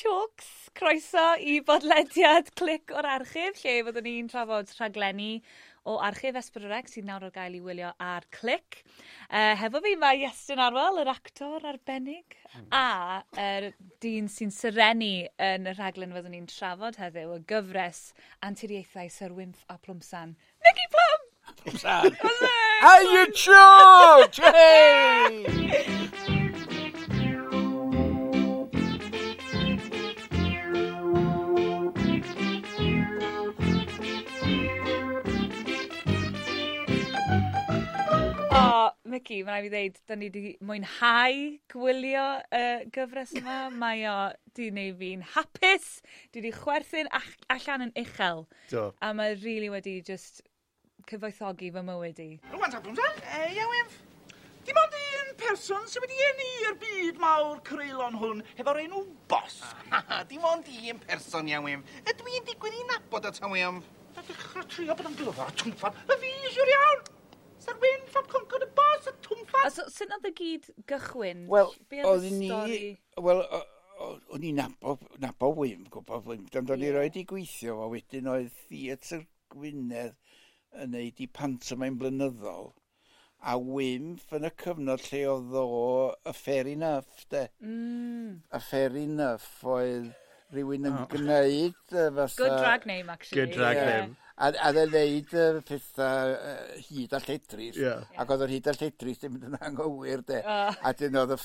Chalks. Croeso i bodlediad clic o'r archif, lle fyddwn ni'n trafod rhaglenni o archif Esbydrec sy'n nawr o'r gael i wylio ar clic. Uh, hefo fi mae Iestyn Arwel, yr actor arbennig, hmm. a er, dyn sy'n syrenu yn y rhaglen fyddwn ni'n trafod heddiw, y gyfres anturiaethau Sir Wymff a Plwmsan. Nicky Plum! Plwmsan! Are you George? Hey! Becky, mae'n rhaid i ddeud, da ni wedi mwynhau gwylio y uh, gyfres yma. Mae o wedi gwneud fi'n hapus, dwi wedi chwerthu'n allan yn uchel. Do. A mae rili really wedi just cyfoethogi fy mywyd i. Rwan tabwn dan, e, iawn Dim ond un person sydd wedi enni i'r byd mawr creulon hwn efo'r enw bos. Dim ond un person iawn Ydw i'n digwydd i nabod y tawn iawn. Dechrau trio bod yn glyfar a twmffan, y fi siwr iawn. Sa'r wyn llob concod y bos, y twmffa. A so, sy'n oedd y gyd gychwyn? Wel, oedd ni... Wel, o'n i'n nabod, nabod wym, gwybod wym. Ond o'n i roed i gweithio fo, wedyn oedd Theatr Gwynedd yn neud i pantomime blynyddol. A wymff yn y cyfnod lle oedd o, a fair enough, de. Mm. A fair enough oedd rhywun yn oh. gwneud uh, fatha... Good drag name, actually. Good drag yeah. name. A, a dde wneud uh, pethau uh, hyd a lledrith. Yeah. Ac oedd yr hyd a lledrith ddim yn anghywir, de. Uh. A dyn oedd y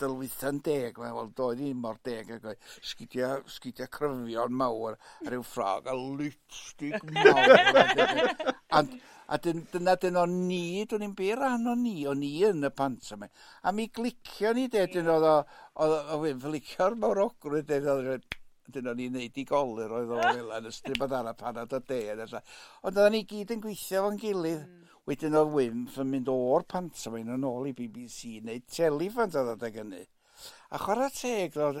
dylwytha'n deg, mae'n wel, doedd ni mor deg, ac oedd sgidia, sgidia cryfion mawr, a rhyw ffrog, a lipstig mawr. and, A dyn, dyna dyn o'n ni, dwi'n i'n byr rhan o'n ni, o'n ni yn y pant yma. A mi glicio ni de, dyn oedd o, oedd o, flicio'r mawrogrwydd, dyn oedd dyn o'n i'n neud i golir oedd o fel yn ystod bod ar y panad o de. Ond oedden ni gyd yn gweithio fo'n gilydd. Mm. Wedyn oedd Wymff yn mynd o'r pantomime yn ôl i BBC, neu telefant oedd adeg hynny. A chwarae teg, oedd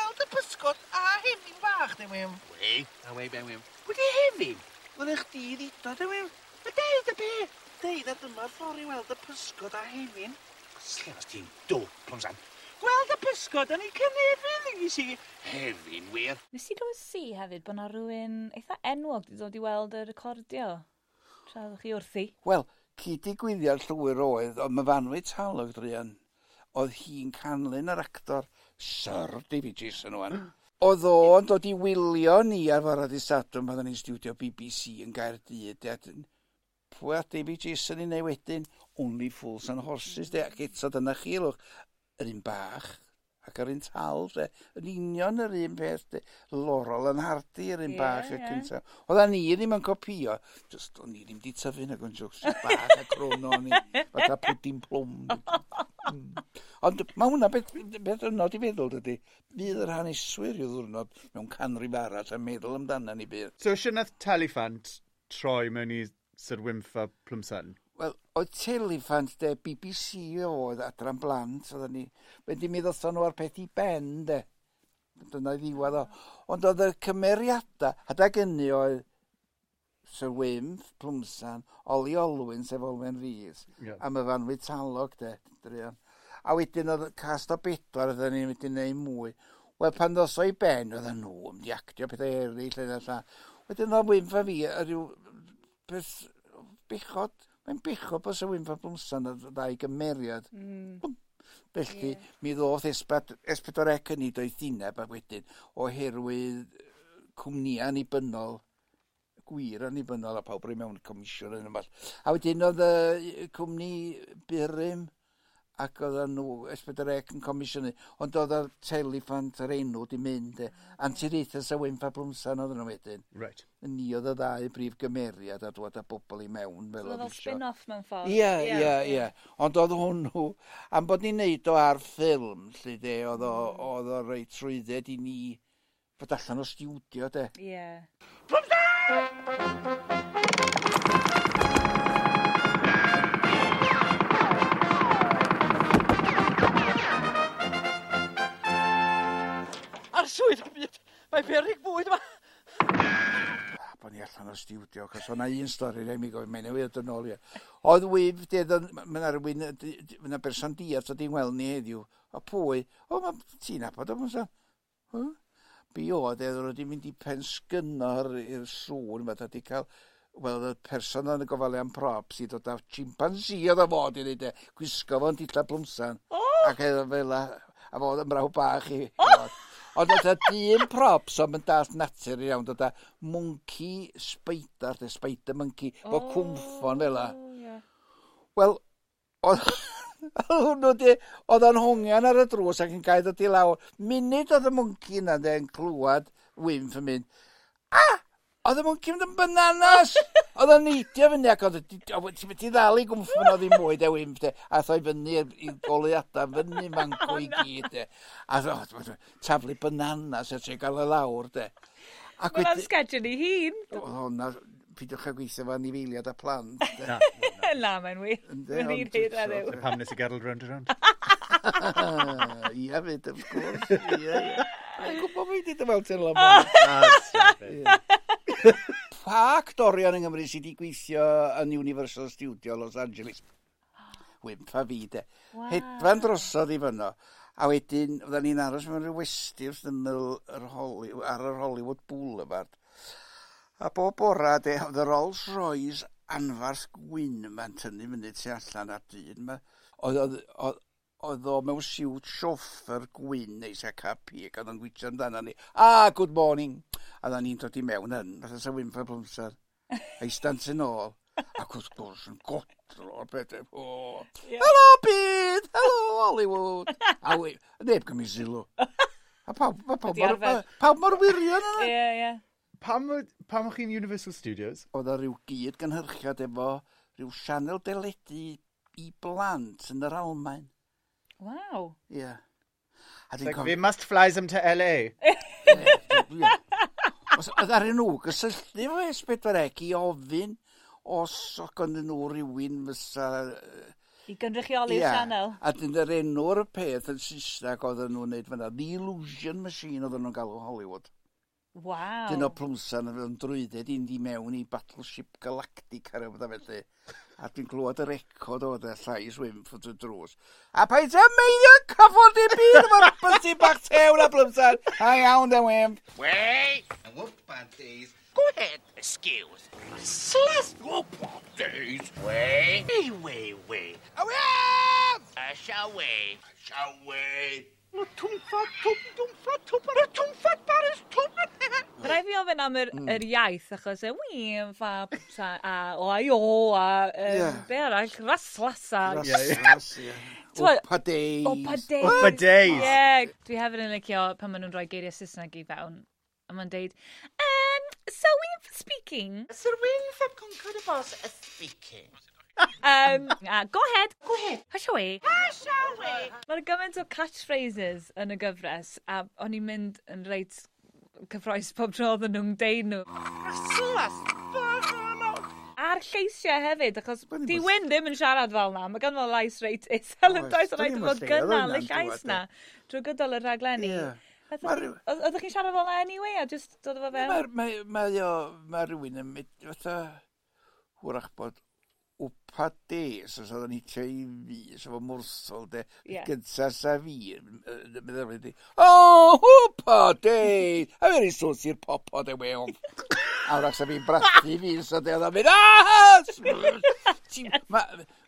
de wem. Wei? A wei ben wem. Wedi hefyd? eich di ddito de wem. Y deud y be? Deud a dyma'r ffordd i weld y pysgod a hefyn. Slim os ti'n dwp, Plomsan. Gweld y pysgod yn ei cynefin, i si. Hefyn, wir. Nes i dod si hefyd bod yna rhywun eitha enwog wedi dod i weld y recordio. Traddwch chi wrthi. Wel, cyd i gwyddiad llwyr oedd, ond mae fanwy talog drian. Oedd hi'n canlyn yr actor Sir David Jason o'n. oedd o'n dod i wylio ni ar fara di sadwm pan ni'n studio BBC yn Gaerdydd. Pwy a David Jason i neu wedyn, Only Fools and Horses, de, ac eto dyna chi, lwch, yr un bach, ac yr un tal, de, yn union yr un peth, de, lorol yn hardi yr un yeah, bach y yeah. cyntaf. Oedd a ni ddim yn copio, just o'n i ddim di tyfu nag o'n jwgs bach a crono ni, fatha pwdyn plwm. Mm. Ond mae hwnna beth, beth yno di feddwl, dydy. Bydd yr haneswyr i'w ddwrnod mewn canrif arall a meddwl amdana ni bydd. So, sy'n nath Talifant troi mewn i Sir Wymfa Plumsan? Wel, oedd Telifant, de, BBC oedd adran blant, oedd ni. wedi mi ddothan nhw ar peth i ben, de. Dyna i ddiwedd o. Ond oedd y cymeriadau, adag hynny oedd Sir Wymff, Plumsan, Oli Olwyn, sef Olwyn Rhys, yeah. am y fanwy talog, de. Drion. A wedyn oedd cast o bedwar, oedd ni wedi gwneud mwy. Wel, pan ddos o'i ben, oedd nhw, yn diactio pethau eraill, lle Wedyn oedd Wymff a fi, ryw beth bichod, mae'n bicho bos y wynfa blwmsan a ddau gymeriad. Mm. Felly, yeah. mi ddodd esbydor ec yn ei doethineb a wedyn oherwydd cwmnïa annibynnol gwir annibynnol a pawb roi mewn comisiwn yn yma. A wedyn oedd y cwmni Byrym, ac oedd nhw, S4C e yn comisiynu, ond oedd y telefant yr enw di mynd, e. Antiraethas a Wynfa Blwmsan oedd nhw wedyn. Right. Ni oedd y ddau brif gymeriad a dwad a bobl i mewn fel so oedd eisiau. spin-off mewn ffordd. Ie, ie, ie. Ond oedd hwnnw, am bod ni'n neud o ar ffilm, lle de, oedd o, hmm. oedd o rei trwydded i ni fod allan o stiwdio, de. Ie. Yeah. Blwmsan! swydd y byd. Mae berig bwyd yma. Ah, a, bod ni allan o'r stiwdio, cos o'na un stori rhaid mi gofyn, mae'n newid yn ôl, i. E. Oedd wyf, dedd, mae'n arwyn, mae'n berson diat o di'n weld ni heddiw. O pwy? O, mae ti'n abod o'n sa. Bi oedd dedd, oedd wedi mynd i pen sgynnar i'r sŵn, mae wedi cael wel, y person yn y gofalu am prop sydd dod â chimpansi oedd o fod i wneud e, gwisgo fo'n dilla blwmsan. Oh! Ac e- oedd fel a, a fod yn braw bach i. Oh! Ond oedd y dyn props o'n mynd dalt natur i iawn, oedd y monkey spider, the spider monkey, oh, fo cwmffon fel la. Yeah. Wel, oedd hwnnw di, oedd o'n hongian ar y drws ac yn gael dod i lawr. Munud oedd y monkey yna yn clywed wymff yn mynd, ah! Oedd e y mwnci yn bananas! Oedd o'n neidio fyny ac oedd ti'n mynd i ddal i gwmff yn oedd i mwy de wimp de. A thoi fyny i'r goleuadau fyny manco i gyd de. A oedd taflu bananas a tre gael y lawr de. Ac Mae'n sgedion i hun. Oedd hwnna, pidwch a gweithio fan i a plant. Na, na mae'n wir. Mae'n un hyd a ddew. Pam nes i gadael round and round. Ia fyd, of course. Ie. Mae'n gwybod fi wedi dyfawt yn lama. Ah, pa actorion yng Nghymru sydd wedi gweithio yn Universal Studio Los Angeles? Wimp a fi, de. Wow. Hedfan drosodd i fyno. A wedyn, oedden ni'n aros mewn rhyw westi wrth ymyl yr Hollywood, ar yr Hollywood Boulevard. A bob bora, de, oedd y Rolls Royce anfarth gwyn yma'n tynnu fyny tu allan ar dyn. Oedd, oedd, oedd, oedd o mewn siwt sioffer gwyn neis ac happy ac oedd o'n gwytio amdano ni. Ah, good morning! A oedd ni'n dod i mewn yn, fath o'n wynfa blwmser. A i stant yn ôl. Ac wrth gwrs yn godro o'r bethau. Oh. Yeah. Helo byd! Helo Hollywood! a wy, neb gymys sylw. A pawb, ma pawb, mor, pawb mor wirion yna. Ie, ie. Pam, pam o'ch chi'n Universal Studios? Oedd o ryw gyd gynhyrchiad efo ryw sianel deledu i blant yn yr Almain. Wow. Yeah. I think like, we must fly them to LA. yeah. Oedd ar nhw, gysylltu fo S4C i ofyn os oedd ganddyn nhw rhywun fysa... I gynrychioli yeah. sianel. A dyn yr enw'r peth yn Saesneg oedd nhw'n neud fyna. The Illusion Machine oedd nhw'n galw Hollywood. Waw. Dyn o plwmsan yn drwydded i'n di mewn i Battleship Galactic ar yfyd a felly a dwi'n clywed y record oedd y llais Wimford y drws. A paid am meinio cyfod i byd efo'r bysyn bach tew na blymsan. A iawn, de Wimf. Wei! And what bad days. Go ahead, excuse. Slash whoop bad days. Wei! Hey, wei, wei. Away! I shall we? I shall we? Twmffad, twm, twmffad, twmffad, twmffad, baris, twmffad. E! Rai fi ofyn am yr, mm. yr iaith, achos e wyn, fa, psa, a, o, a, o, a, um, be arall, raslasa. Raslasa, Opa days. Opa days. Opa days. Ie, dwi hefyd yn licio pan maen nhw'n rhoi geiriau Saesneg i fewn. A maen deud, um, so we're speaking. Sir Wynne Fab Concord y Boss speaking um, uh, go ahead. Go ahead. Hush away. Hush away. Mae'n gymaint o catchphrases yn y gyfres, a o'n i'n mynd yn reit cyffroes pob tro oedden nhw'n deud nhw. A'r lleisiau hefyd, achos di Wyn ddim yn siarad fel na. Mae gan fel lais reit isel yn does, a rhaid yn fod gynnal y llais na drwy gydol y raglenni. Oeddech chi'n siarad fel na anyway, a just dod o fe fewn? Mae rhywun yn mynd, fatha, hwrach bod wpa des, os oedd ni hitio i fi, so fo mwrsol, de, yeah. gynta sa fi, meddwl i o, wpa des, a fe'n i sws i'r popo, de, wew. A wrach sa fi'n brathu fi, so de, oedd o'n mynd, ah, aaa!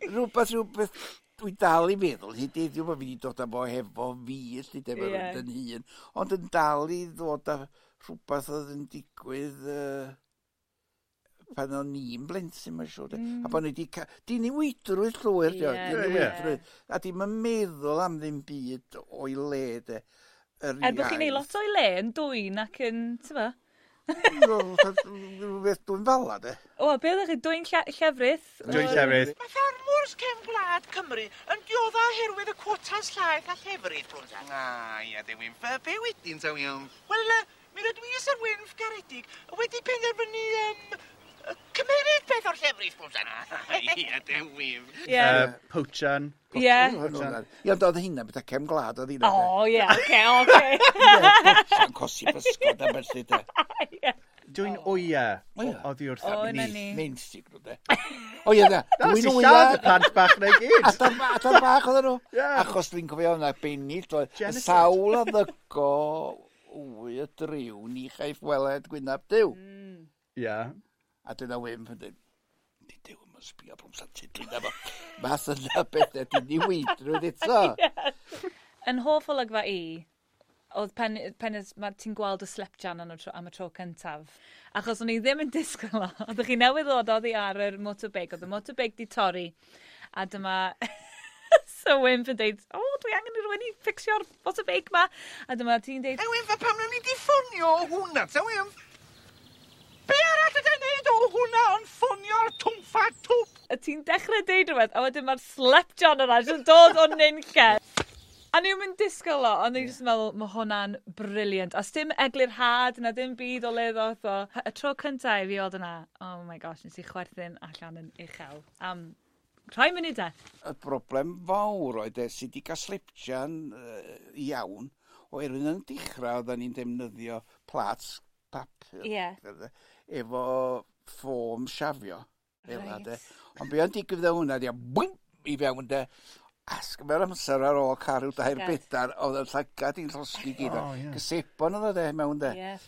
Rhywbeth, rhywbeth, dwi dal i feddwl, hyd i ddim bod fi wedi dod â bo hefo fi, ysdi, de, yeah. yn hun, ond yn dal i ddod â rhywbeth oedd yn digwydd... Uh, pan o'n ni'n blentyn, mae'n siŵr. Mm. A bod ni wedi... cael... Di ni newidrwydd llwyr, yeah, di ni newidrwydd. Yeah. A di ma'n meddwl am ddim byd o'i le, de. Er bod chi'n ei lot o'i le yn dwy'n ac yn, ti'n fa? Rwy'n dwi'n fala, de. O, be oeddech chi? Dwi'n llefrith? Dwi'n llefrith. Mae ffarmwrs cefn gwlad Cymru yn diodda oherwydd y cwotas llaeth a llefrith, Brwns. A, ia, Dewi'n fe, be wedyn, ta'w ta, Wel, mi rydw i sy'n wynff garedig wedi penderfynu um, Cymerid beth o'r llefrith bob dan. Ie, dim wif. Ie. Powchan. Ie. Ie, ond oedd hynna beth cem glad oedd hynna. O, ie, oce, oce. Powchan cosi bysgod a beth ydy. Dwi'n oia oddi wrth am ni. Mi'n nhw, de. O ie, da. Dwi'n oia. y plant bach na i gyd. Adar bach oedd nhw. Achos dwi'n cofio yna benid. Sawl a ddygo, wy y driw, ni chaiff weled gwynaf diw. Mm. Ia a dyna wym yn dweud, Ni dew yma sbio blwm santi, dyna fo. Mas yna beth ydy newid rwy'n eto. Yn hoff olygfa i, oedd pen, pen mae ti'n gweld y slepjan am y tro, am y tro cyntaf. Achos o'n i ddim yn disgwyl o. Oeddech chi newydd ddod oddi ar yr motorbeg. Oedd y motorbeg di torri. A dyma So Wimp yn dweud, o, oh, dwi angen i rhywun i ffixio'r motorbike ma. A dyma ti'n dweud... Ewen, fa pam na ni di ffonio hwnna, ta Wyn? o hwnna ond ffonio'r twmffa twp. Y ti'n dechrau deud rhywbeth, a wedyn mae'r slep John yna, jyst dod o'n nynlle. A ni'n mynd disgo o, ond ni'n just meddwl, mae hwnna'n briliant. A dim eglir had, na dim byd o le ddoth o. Y tro cyntaf i fi oedd yna, oh my gosh, nes i chwerthin allan yn uchel. Am um, rhai munudau. E. Y broblem fawr oedd e, sydd wedi cael slipjan uh, iawn, oherwydd yn dechrau oedden ni'n defnyddio plats papur. Yeah. Efo ffôm siafio. Right. Ond be o'n digwydd o hwnna, di a bwing i fewn de. Asg, mae'r amser ar ôl carw dair yeah. bedar, oedd yn llagad i'n llosgi gyd. Oh, yeah. Gysebon oedd o de, mewn de. Yeah.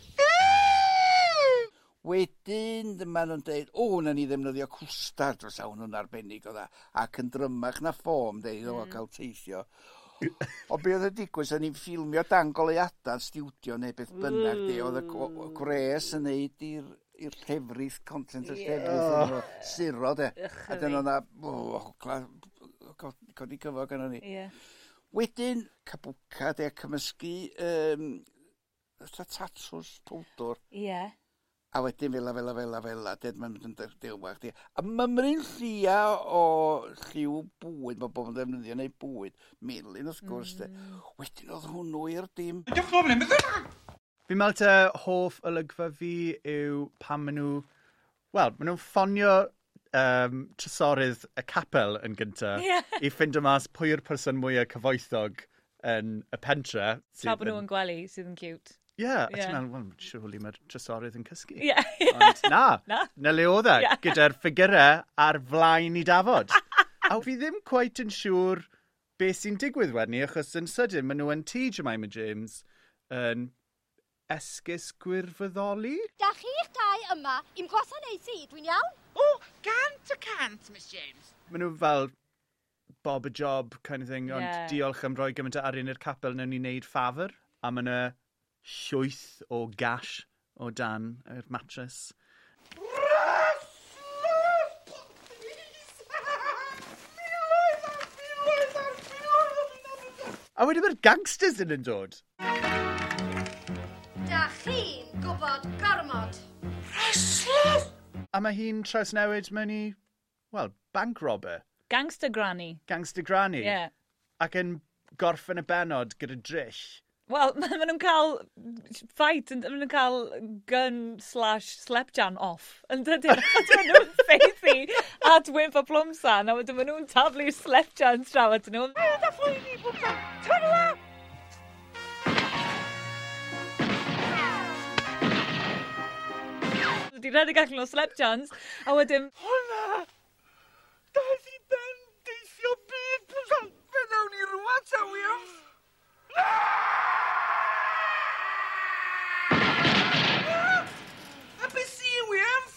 Wedyn, dyma nhw'n dweud, o, na ni ddefnyddio cwstad, dros awn nhw'n arbennig o dda, e, ac yn drymach na ffom, dweud, mm. o, cael teithio. o be oedd y digwys, o'n i'n ffilmio dan goleuadau studio neu beth bynnag, mm. oedd y gwres yn neud i'r i'r llefrith, content y llefrith, oh. siro de. A dyn o'na, codi cyfo gan ni. Yeah. Wedyn, cabwca, de, cymysgu um, tatws powdwr. Ie. Yeah. A wedyn fel fela, fel fela, ded mae'n mynd yn dewach di. A mymryn llia o lliw bwyd, mae bobl yn defnyddio neu bwyd, melin wrth gwrs, mm. de. Wedyn oedd hwnnw i'r dim. Diolch yn fawr, Fi'n meddwl te hoff olygfa fi yw pan maen nhw... Wel, maen nhw'n ffonio um, trysorydd y capel yn gynta Ie. i ffind mas pwy yw'r person mwyaf cyfoethog yn y pentre. sydd Tra bod nhw yn gwely sydd yn cute. Ie, yeah, a Ie. ti'n meddwl, wel, surely mae'r trysorydd yn cysgu. Ie. Ond na, na, Na. na le oedd e, Ie. gyda'r ffigurau ar flaen i dafod. a fi ddim cweit yn siŵr beth sy'n digwydd wedyn ni, achos yn sydyn maen nhw yn tŷ Jemima James yn esgus gwirfoddoli? Da chi'ch dau yma i'n gwasanaethu, dwi'n iawn? O, gant y cant, Miss James. Maen nhw fel bob a job kind of thing, yeah. ond diolch am roi gymaint o arian i'r capel, newn ni wneud ffafr, a maen nhw e llwyth o gash o dan yr mattress. matres. A wedyn mae'r gangsters yn yn dod gofod gormod. Restless! A mae hi'n trawsnewid mewn i, wel, bank robber. Gangster Granny. Gangster Granny. Ie. Yeah. Ac yn gorffen y benod gyda drill. Wel, maen nhw'n cael fight, maen nhw'n cael gun slash slepjan off. Yn dydyn, maen nhw'n ffeithi at dwi'n fo plwmsa, a wedyn maen nhw'n taflu slepjan traw at nhw. Ei, da ffwyni, bwmsa, tynnu wedi rhedeg allan o slap chance, a wedyn... Hwna! Daeth i ben deithio byd! Fe nawn ni rwan, ta Wilms! A beth si, Williams?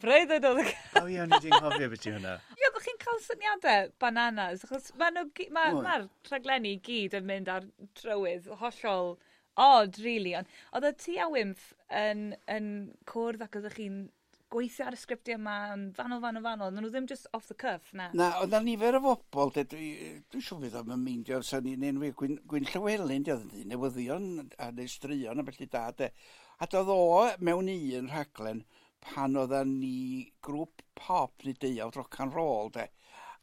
Braidd oedd oedd y O ie, o'n i di'n hofio beth i hwnna. Ie, ddech chi'n cael syniadau bananas, achos mae'r ma, ma rhaglenni i gyd yn mynd ar trywydd hollol odd, really. Ond oedd y ti a wymff yn, yn cwrdd ac oeddech chi'n gweithio ar y sgriptiau yma yn fanol, fanol, fanol. Nyn nhw ddim just off the cuff, na? Na, oedd na nifer o bobl. dwi'n dwi, dwi siw fydd o'n y meindio, sa'n ni'n enwi Gwyn, Gwyn Llywelyn, di oedd yn newyddion a neustrion a felly da, de. A doedd o mewn un rhaglen pan oedd ni grŵp pop neu deuawd rock and roll, de.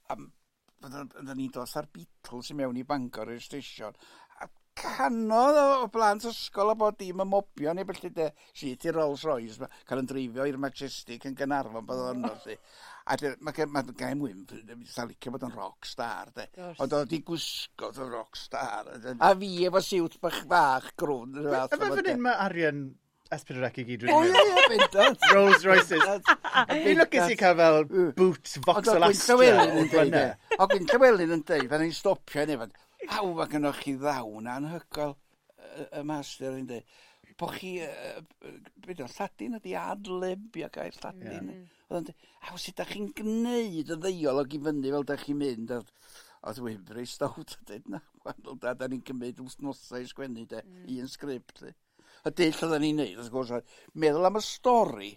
A byddwn ni'n dod ar Beatles i mewn i Bangor i'r stesion canodd o, blant ysgol a bod dim y mobio neu felly de, si ti Rolls Royce, ma, cael yn dreifio i'r Majestic yn Gynarfon bod o'n nhw. A mae ma, ma gael mwyn, sa'n licio bod yn rock star, de. Ond oedd i gwisgo yn rock star. A fi efo siwt bach bach grwn. A fe fan hyn mae Arian S4C i gyd rydyn nhw. O, ie, bendant. Rolls Royces. Fi lwcus i cael fel boot Vauxhall Astra. O, Gwyn Llywelyn yn dweud. O, Gwyn Llywelyn yn dweud, fan ein stopio yn efan. Aw, mae gennych chi ddawn anhygol y, master yn dweud. Bo chi, beth o, Lladin ydi adlib i ia gair Lladin. Mm. Oedd yn dweud, aw, sut da chi'n gwneud y ddeiolog i fyny fel da chi'n mynd? Oedd wefri stawt, a dweud, na, wel, da, da ni'n cymryd wthnosau i sgwennu, de, mm. un sgript. Y dill oedden ni'n neud, wrth gwrs, meddwl am y stori,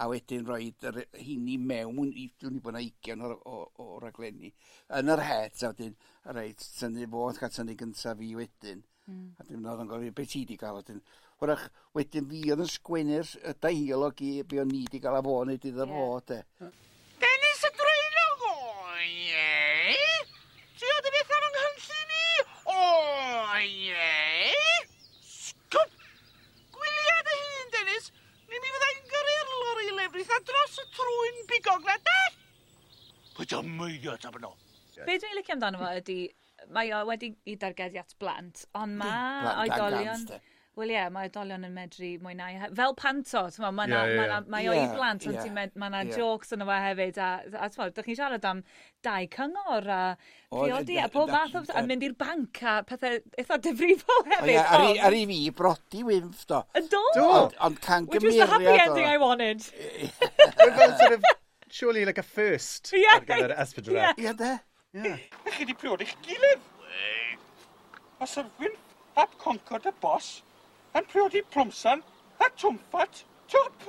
a wedyn rhoi yr heini mewn i dwi'n i bod yna 20 o, o, o raglenni yn yr het a wedyn reit tynnu fod gael tynnu gyntaf fi wedyn mm. a dwi'n meddwl yn gofio beth ti di gael wedyn Wrach, wedyn fi oedd yn sgwennu'r dialog i be o'n ni di gael a fo neu dydd yeah. fo, de. Hmm. ar dros y trwy'n bigog na dall. Pwy ti'n mwydio ta byno? Be dwi'n licio amdano fo ydy, mae o wedi i dargedu at blant, ond mae oedolion wel ie, yeah, mae oedolion yn medru mwynhau. Fel panto, mae ma yeah, yeah. ma, ma, yeah, blant, ond yeah. mae yna yeah. jokes yn yma hefyd. A, a a ti'n chi'n siarad am dau cyngor a priodi a pob math o... A mynd i'r banc a pethau eitha difrifol hefyd. Oh, Yeah, ar, i, fi, brodi wymff do. Do! Ond can gymeriad. Which was the happy ending I wanted. sort of, surely like a first yeah. ar gyfer Espadrilla. Ie, de? Ie. Chi wedi priodi eich gilydd? Wei. Os y wymff heb concord y bos, yn priodi Plwmsan a twmffat Twp.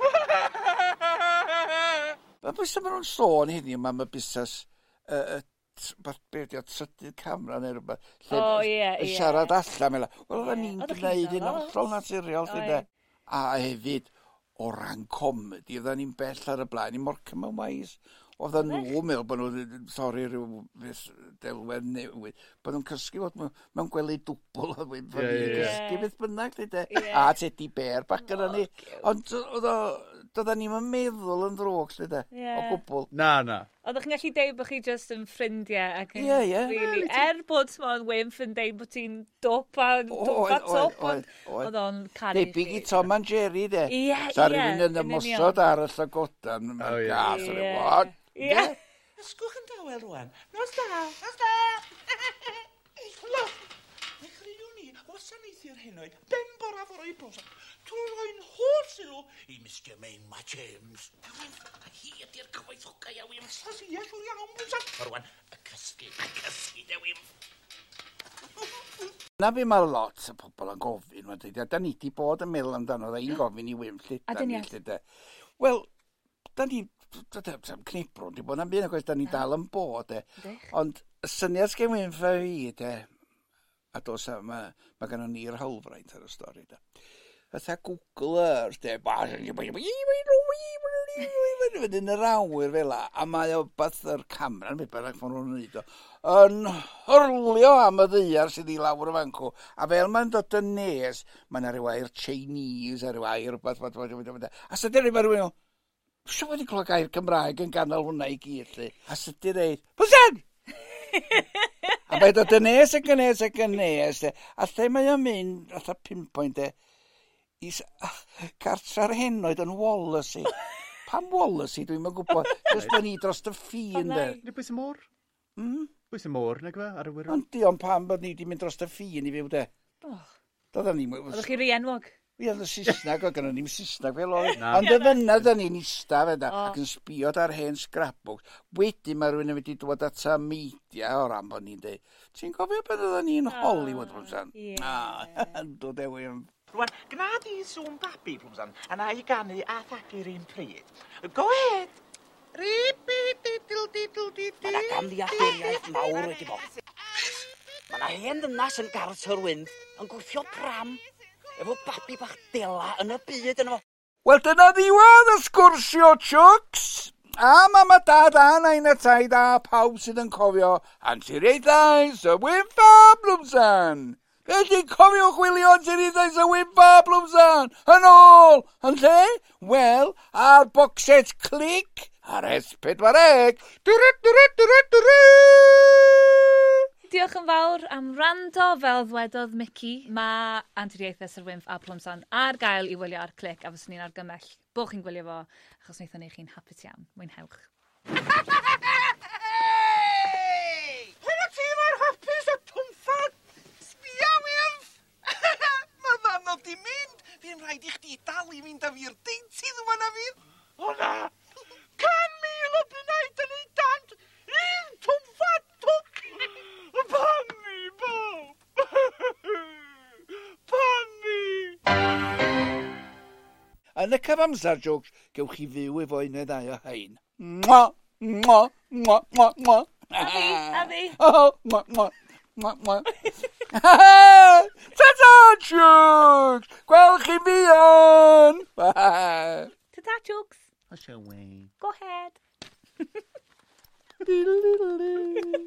Mae bwys yma nhw'n sôn hynny yma am y busnes uh, beth o trydydd camera neu rhywbeth. Lle o, oh, ie, yeah, ie. Yeah. siarad allan. Mela. Wel, o'n ni'n gwneud un hollol naturiol, oh, yeah. A hefyd, o ran comedi, oedden ni'n bell ar y blaen, ni mor cymywais. Oedden nhw meddwl bod nhw sori, rhyw fus delwedd newydd. Bod nhw'n cysgu fod mewn gwely dwbl o ddweud bod nhw'n cysgu beth bynnag, dde. E? A tedi ber bach gyda ni. Ond oedd o, doedden ni'n yn meddwl yn ddrwg, dde, e? o gwbl. Na, na. Oeddech chi'n gallu deud bod chi just yn ffrindiau ac yn yeah, yeah. really, er bod ti'n wymff yn deud bod ti'n dop a top, oedd o'n caru. Debyg i Tom and Jerry, de. Ie, ie. Sa rhywun yn ymosod ar y llygodan, mae'n gas, what? Ie. Ysgwch yn dawel rwan. Nos da. Nos da. Lw. Eich rhyw ni, wasanaethu'r henoed, ben bora foro i brosa, trwy roi'n holl sylw i Mr Main Ma James. A hi ydy'r cyfoethogau a wym. Sas i eich iawn, bwysa. Rwan, y cysgu, y cysgu, de wym. Na fi mae lot o pobl yn gofyn, mae'n dweud, a da ni di bod yn meddwl amdano, da i'n gofyn i wym lle. A dyn ni Wel, da ni cnebro, di bod na'n byd ac oes, da ni dal yn bod, e. Ond y syniad sgen fi'n fe fi, de, a dos a mae ma gannon ni'r hawlfraint ar y stori, de. Fytha Google Earth, de, fynd yn yr awyr fel la, a mae o beth yr camera, mi bynnag ffordd nhw'n wneud o, yn hyrlio am y ddeiar sydd i lawr y fancw, a fel mae'n dod yn nes, mae'n rhyw air Chinese, a rhyw air, beth, beth, beth, beth, beth, a sydd wedi rhywun o, Sio wedi clywed gair Cymraeg yn ganol hwnna i gyd, lli. A sut di reid, Hwsen! a mae dod yn nes ac yn nes ac yn nes, de. A lle mae o'n mynd, atha pinpoint, e. Ah, i cartra'r henoed yn Wallace. Pam Wallace, dwi'n mynd gwybod. Jyst bod ni dros y ffin, de. Nid bwys y môr? Mm? Bwys y môr, nag fe, ar y wyro? Ond di, ond pam bod ni wedi mynd dros y ffin i fyw, de. Oh. Doedd ni... Oeddech chi rienwog? Fi oedd y Saesneg, oedd gennym ni'n Saesneg fel oedd. Ond y fyna da ni'n ista fe da, ac yn sbiod ar hen scrapbooks. Wedyn mae rhywun yn wedi dod at y media o ran bod ni'n dweud, ti'n gofio beth oedd ni'n Hollywood, Plwmsan? Ie. Dod ewi yn... Rwan, gnad di sŵn babi, Plwmsan, a na i ganu a thagu'r un pryd. Go ahead! Ripi, didl, didl, didl, Mae yna gamddiadwriaeth mawr wedi bod. Mae yna hen ddynas yn garter wynd yn gwthio pram efo babi bach dela yn y byd yno. Wel, dyna ddiwedd y sgwrsio, Chwcs! A mam a dad a nain a taid a pawb sydd yn cofio anturiaethau y wynfa Blwmsan. Felly cofiwch wylio anturiaethau y wynfa Blwmsan yn ôl, yn lle, wel, a'r boxet clic ar S4C. Dwrwt, dwrwt, dwrwt, dwrwt! diolch yn fawr am rando fel ddwedodd Mickey. Mae anturiaethau Sir Wynff a Plumsan ar gael i wylio ar clic a fyswn ni'n argymell bod chi'n gwylio fo achos wnaethon ni chi'n hapus iawn. Mwynhewch. Hyn ti mae'r hapus a pwmffad! Sbia, Wynff! Mae mam o mynd! Fi'n rhaid i chdi dal i fynd â fi'r deintydd yma na fi. O na! Can mil o bunnau dyn ni dant Yn y cyfamser, Jogs, gewch chi fyw efo un neu ddau o hein. Mwa, mwa, mwa, mwa, mwa. A fi, a fi. Oh, mwa, mwa. Mwa, mwa. Ta-ta, Jogs! Gwelch chi fi yn! Ta-ta, Jogs. I we. Go ahead. Diddle-diddle-dee.